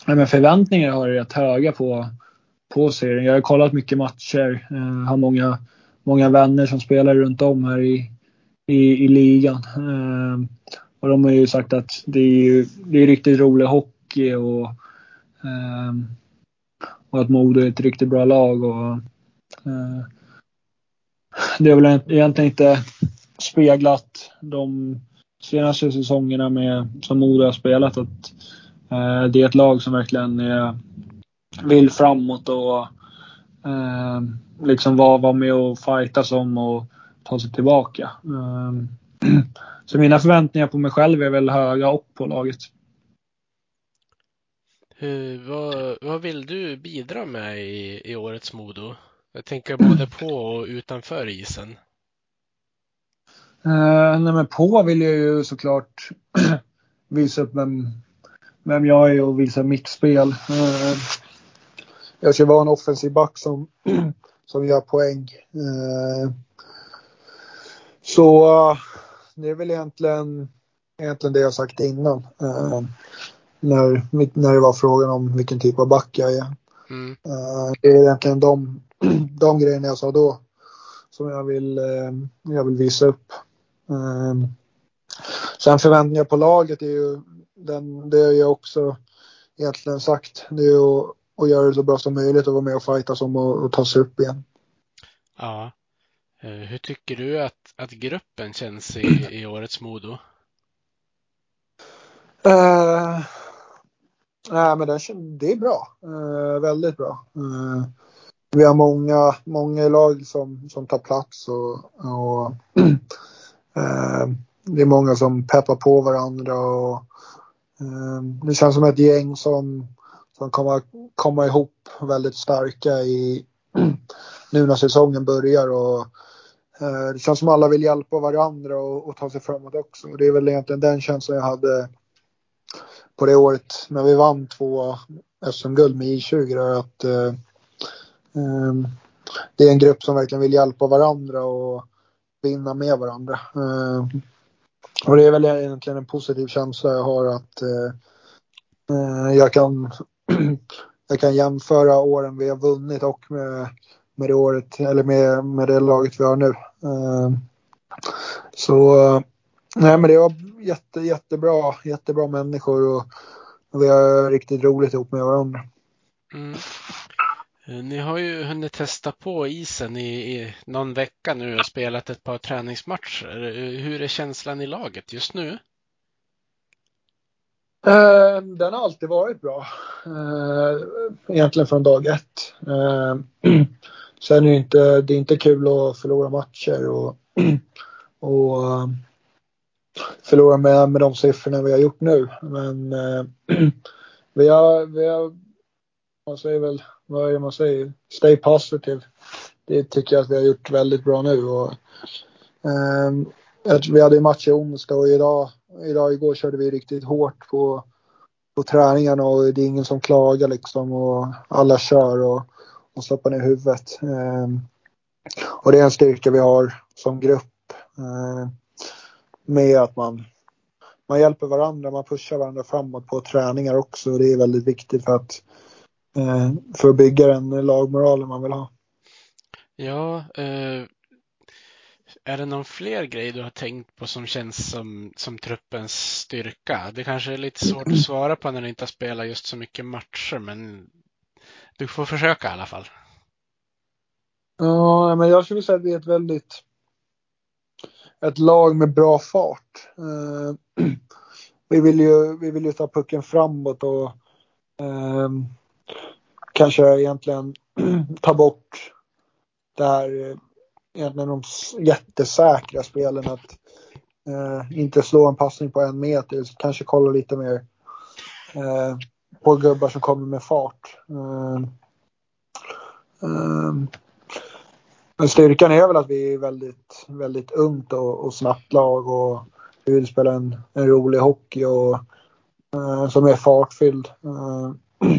men förväntningar har jag rätt höga på på serien. Jag har kollat mycket matcher, eh, har många, många vänner som spelar runt om här i, i, i ligan. Eh, och de har ju sagt att det är, ju, det är riktigt rolig hockey och, eh, och att Modo är ett riktigt bra lag. Och, det har väl egentligen inte speglat de senaste säsongerna med, som Modo har spelat. Att eh, det är ett lag som verkligen är, vill framåt och eh, liksom vara var med och fightas om och ta sig tillbaka. Eh, så mina förväntningar på mig själv är väl höga och på laget. Hur, vad, vad vill du bidra med i, i årets Modo? Jag tänker både på och utanför isen. Uh, nej men på vill jag ju såklart visa upp vem, vem jag är och visa mitt spel. Uh, jag ska vara en offensiv back som, som gör poäng. Uh, så det är väl egentligen, egentligen det jag sagt innan. när, när det var frågan om vilken typ av back jag är. Mm. det är egentligen de, de grejerna jag sa då som jag vill, jag vill visa upp. Um, sen förväntningar på laget är ju, den, det har jag också egentligen sagt, det är att, att göra det så bra som möjligt och vara med och fightas om och, och ta sig upp igen. Ja. Uh, hur tycker du att, att gruppen känns i, i årets Modo? Uh, nej, men det, det är bra. Eh, väldigt bra. Eh, vi har många, många lag som, som tar plats och, och Eh, det är många som peppar på varandra och eh, det känns som ett gäng som, som kommer komma ihop väldigt starka i nu när säsongen börjar och eh, det känns som alla vill hjälpa varandra och, och ta sig framåt också. och Det är väl egentligen den känslan jag hade på det året när vi vann två SM-guld med I20 att eh, eh, det är en grupp som verkligen vill hjälpa varandra och vinna med varandra. Eh, och det är väl egentligen en positiv känsla jag har att eh, eh, jag kan jag kan jämföra åren vi har vunnit och med, med det året eller med, med det laget vi har nu. Eh, så eh, nej men det var jätte, jättebra, jättebra människor och, och vi har riktigt roligt ihop med varandra. Mm. Eh, ni har ju hunnit testa på isen i, i någon vecka nu och spelat ett par träningsmatcher. Eh, hur är känslan i laget just nu? Eh, den har alltid varit bra. Egentligen från dag ett. Sen är det inte, det är inte kul att förlora matcher och, och förlora med, med de siffrorna vi har gjort nu. Men eh, vi har, vi har man säger väl vad är det man säger? Stay positive. Det tycker jag att vi har gjort väldigt bra nu. Och, eh, vi hade ju match i onsdag och idag, idag igår körde vi riktigt hårt på, på träningarna och det är ingen som klagar liksom och alla kör och, och stoppar ner huvudet. Eh, och det är en styrka vi har som grupp. Eh, med att man, man hjälper varandra, man pushar varandra framåt på träningar också. Det är väldigt viktigt för att Eh, för att bygga den lagmoralen man vill ha. Ja, eh, är det någon fler grej du har tänkt på som känns som, som truppens styrka? Det kanske är lite svårt att svara på när du inte har spelat just så mycket matcher, men du får försöka i alla fall. Ja, men jag skulle säga att vi är ett väldigt ett lag med bra fart. Eh, vi vill ju, vi vill ju ta pucken framåt och eh, kanske egentligen ta bort det här eh, egentligen de jättesäkra spelen att eh, inte slå en passning på en meter, kanske kolla lite mer eh, på gubbar som kommer med fart. Ehm, ehm, men styrkan är väl att vi är väldigt, väldigt ungt och, och snabbt lag och vi vill spela en, en rolig hockey och eh, som är fartfylld. Eh,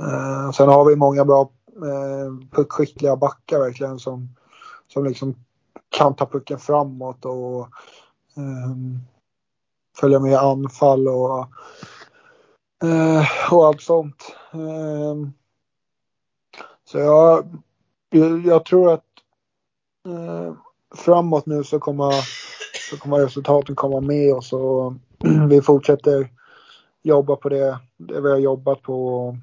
eh, sen har vi många bra eh, puckskickliga backar verkligen som, som liksom kan ta pucken framåt och eh, följa med i anfall och, eh, och allt sånt. Eh, så jag, jag tror att eh, framåt nu så kommer, så kommer resultaten komma med oss och vi fortsätter jobba på det, det vi har jobbat på.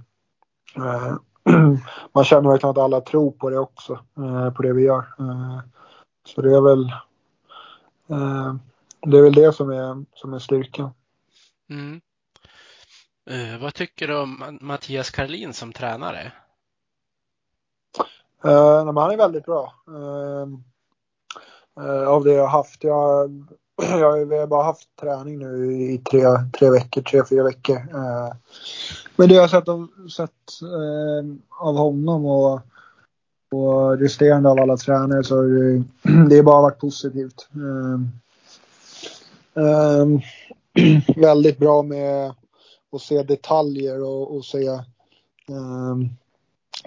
Eh, man känner verkligen att alla tror på det också, eh, på det vi gör. Eh, så det är väl eh, det är väl det som är, som är styrkan. Mm. Vad tycker du om Mattias Karlin som tränare? Uh, han är väldigt bra. Uh, uh, av det jag har haft. Jag, jag, jag har bara haft träning nu i tre, tre veckor, tre, fyra veckor. Eh, men det jag har sett av, sett, ehm, av honom och, och resterande av alla tränare så har det, det bara varit positivt. Ehm, väldigt bra med att se detaljer och, och se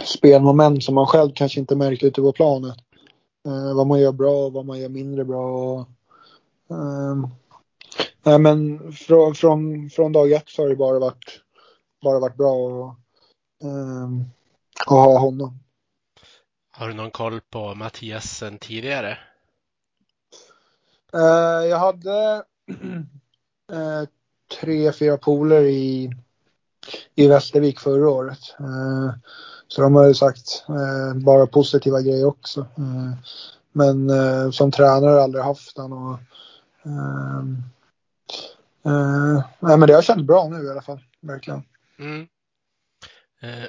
spelmoment som man själv kanske inte märker ute på planet. Uh, vad man gör bra och vad man gör mindre bra. Um, nej, men från, från, från dag ett så har det bara varit, bara varit bra och, um, att ha honom. Har du någon koll på Mattias sen tidigare? Uh, jag hade uh, tre, fyra poler i, i Västervik förra året. Så de har ju sagt eh, bara positiva grejer också. Eh, men eh, som tränare har jag aldrig haft den. Och, ehm, eh, nej, men det har känts bra nu i alla fall, verkligen. Mm. Eh,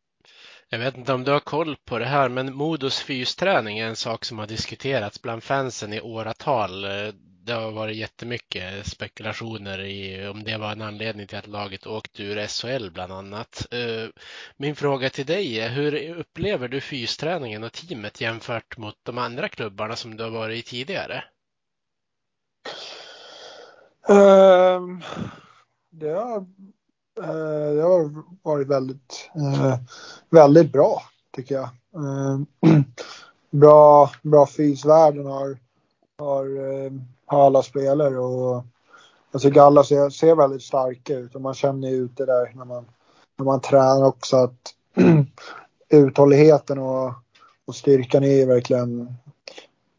jag vet inte om du har koll på det här, men Modos fysträning är en sak som har diskuterats bland fansen i åratal det har varit jättemycket spekulationer i om det var en anledning till att laget åkte ur SHL bland annat. Eh, min fråga till dig är hur upplever du fysträningen och teamet jämfört mot de andra klubbarna som du har varit i tidigare? Um, det, har, uh, det har varit väldigt, uh, väldigt bra tycker jag. Uh, bra, bra fysvärden har, har har alla spelare och jag tycker alla ser, ser väldigt starka ut och man känner ju ut det där när man, när man tränar också att uthålligheten och, och styrkan är verkligen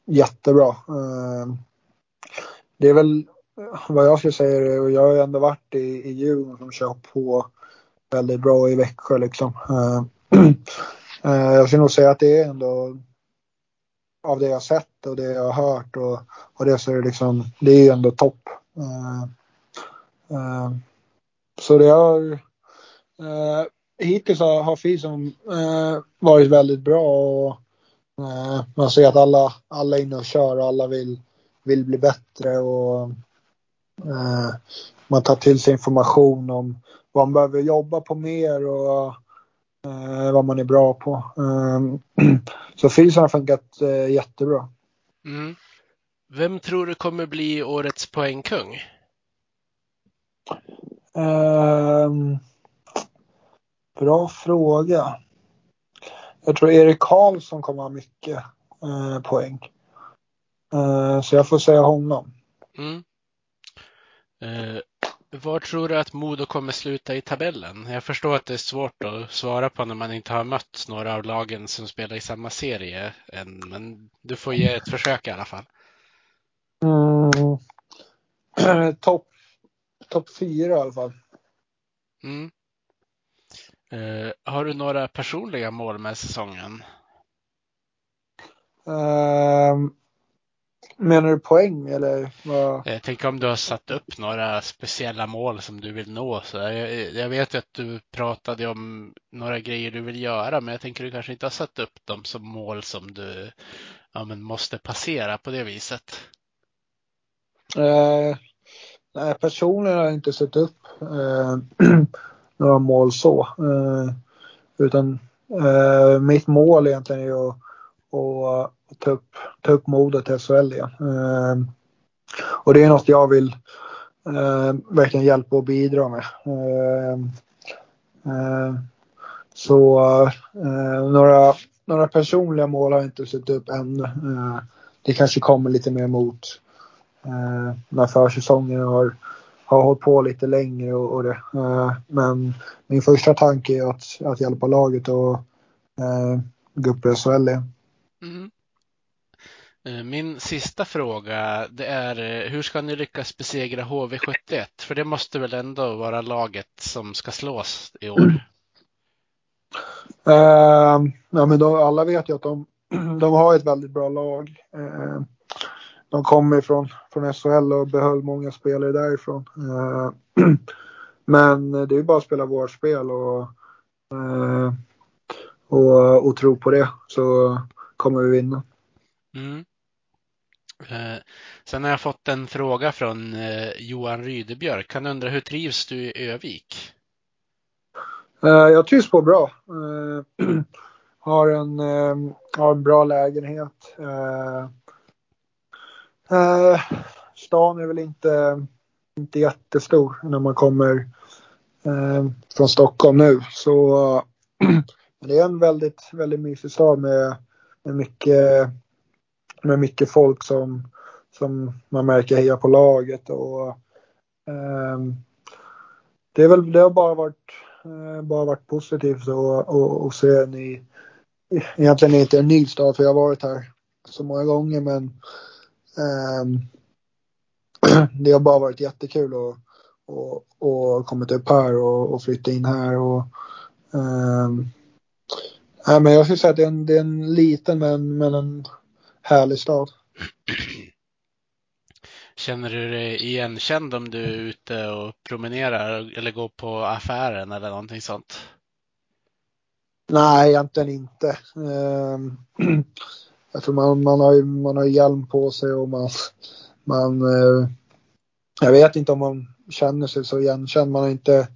jättebra. Eh, det är väl eh, vad jag skulle säga och jag har ju ändå varit i, i Djurgården som kör på väldigt bra i Växjö liksom. Eh, jag skulle nog säga att det är ändå av det jag sett och det jag har hört och, och det så är det liksom, det är ju ändå topp. Uh, uh, så det har, uh, hittills har, har FISOM uh, varit väldigt bra och man ser att alla, alla är inne och kör och alla vill, vill bli bättre och man tar till sig information om vad man behöver jobba på mer och vad man är bra på. Um, så fysen har funkat eh, jättebra. Mm. Vem tror du kommer bli årets poängkung? Um, bra fråga. Jag tror Erik Karlsson kommer ha mycket uh, poäng. Så jag får säga honom. Mm. Var tror du att Modo kommer sluta i tabellen? Jag förstår att det är svårt att svara på när man inte har mött några av lagen som spelar i samma serie än, men du får ge ett försök i alla fall. Mm. Topp top fyra i alla fall. Mm. Uh, har du några personliga mål med säsongen? Uh, Menar du poäng eller? Vad? Jag tänker om du har satt upp några speciella mål som du vill nå. Så jag, jag vet att du pratade om några grejer du vill göra, men jag tänker du kanske inte har satt upp dem som mål som du ja, men måste passera på det viset. Eh, nej, personligen har jag inte satt upp eh, några mål så. Eh, utan eh, mitt mål egentligen är att och ta upp, ta upp modet till SHL igen. Eh, och det är något jag vill eh, verkligen hjälpa och bidra med. Eh, eh så eh, några, några personliga mål har jag inte sett upp än. Eh, det kanske kommer lite mer mot eh, när försäsongen har, har hållit på lite längre och, och det. Eh, men min första tanke är att, att hjälpa laget och eh, gå upp i SHL igen. Mm. Eh, min sista fråga det är eh, hur ska ni lyckas besegra HV71? För det måste väl ändå vara laget som ska slås i år? Uh, ja, men de, alla vet ju att de, de har ett väldigt bra lag. Uh, de kommer från, från SHL och behöll många spelare därifrån. Uh, men det är bara att spela vårt spel och, och, och tro på det så kommer vi vinna. Mm. Eh, sen har jag fått en fråga från eh, Johan Rydebjörk. Han undrar hur trivs du i Övik? Eh, jag trivs på bra. har, en, har en bra lägenhet. stan är väl inte, inte jättestor när man kommer från Stockholm nu. Så det är en väldigt, väldigt mysig stad med, med mycket med mycket folk som, som man märker hejar på laget. Och, eh, det, är väl, det har bara varit, eh, bara varit positivt att se en i, egentligen inte en ny stad för jag har varit här så många gånger men eh, det har bara varit jättekul att och, och kommit upp här och, och flytta in här. Och, um, ja, men jag skulle säga att det är en, det är en liten men, men en härlig stad. Känner du dig igenkänd om du är ute och promenerar eller går på affären eller någonting sånt? Nej, egentligen inte. Ehm, jag tror man, man, har, man har hjälm på sig och man, man eh, jag vet inte om man känner sig så igenkänd. Man har inte,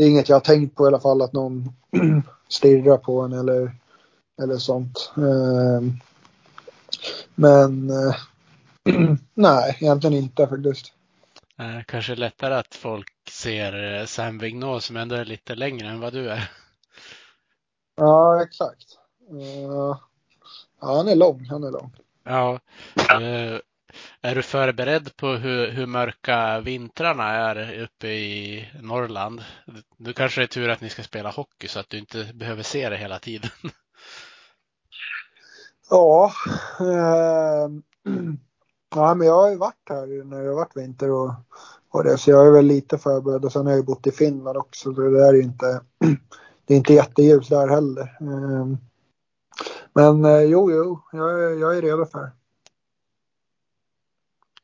det är inget jag har tänkt på i alla fall att någon stirrar på en eller, eller sånt. Ehm, men eh, nej, egentligen inte faktiskt. Eh, kanske lättare att folk ser eh, Sam Vignol som ändå är lite längre än vad du är. Ja, exakt. Ja, han är lång. Han är lång. Ja. Är du förberedd på hur, hur mörka vintrarna är uppe i Norrland? Du kanske är tur att ni ska spela hockey så att du inte behöver se det hela tiden. Ja, eh, ja, men jag har ju varit här när det har varit vinter och, och det, så jag är väl lite förberedd. Och sen har jag ju bott i Finland också, så det är är inte, det är inte jätteljus där heller. Eh, men eh, jo, jo, jag, är, jag är redo för det.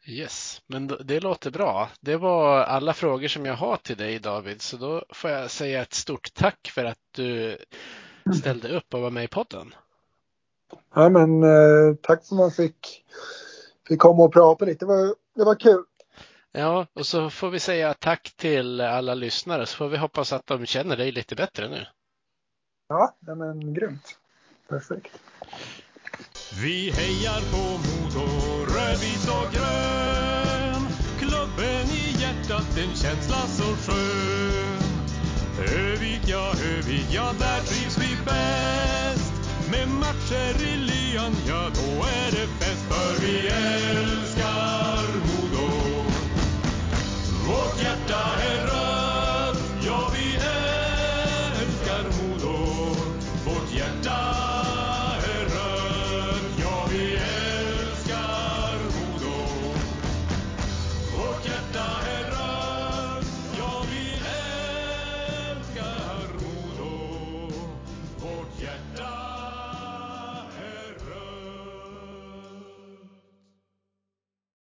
Yes, men det låter bra. Det var alla frågor som jag har till dig David, så då får jag säga ett stort tack för att du ställde upp och var med i podden. Ja, men eh, tack för att man fick, fick komma och prata lite. Det var, det var kul. Ja, och så får vi säga tack till alla lyssnare så får vi hoppas att de känner dig lite bättre nu. Ja, ja men grymt. Perfekt. Vi hejar på Modo, rödvit och grön. En känsla så skön. Övik, ja, Övik, ja, där trivs vi bäst. Med matcher i lyan, ja då är det fest för vi älskar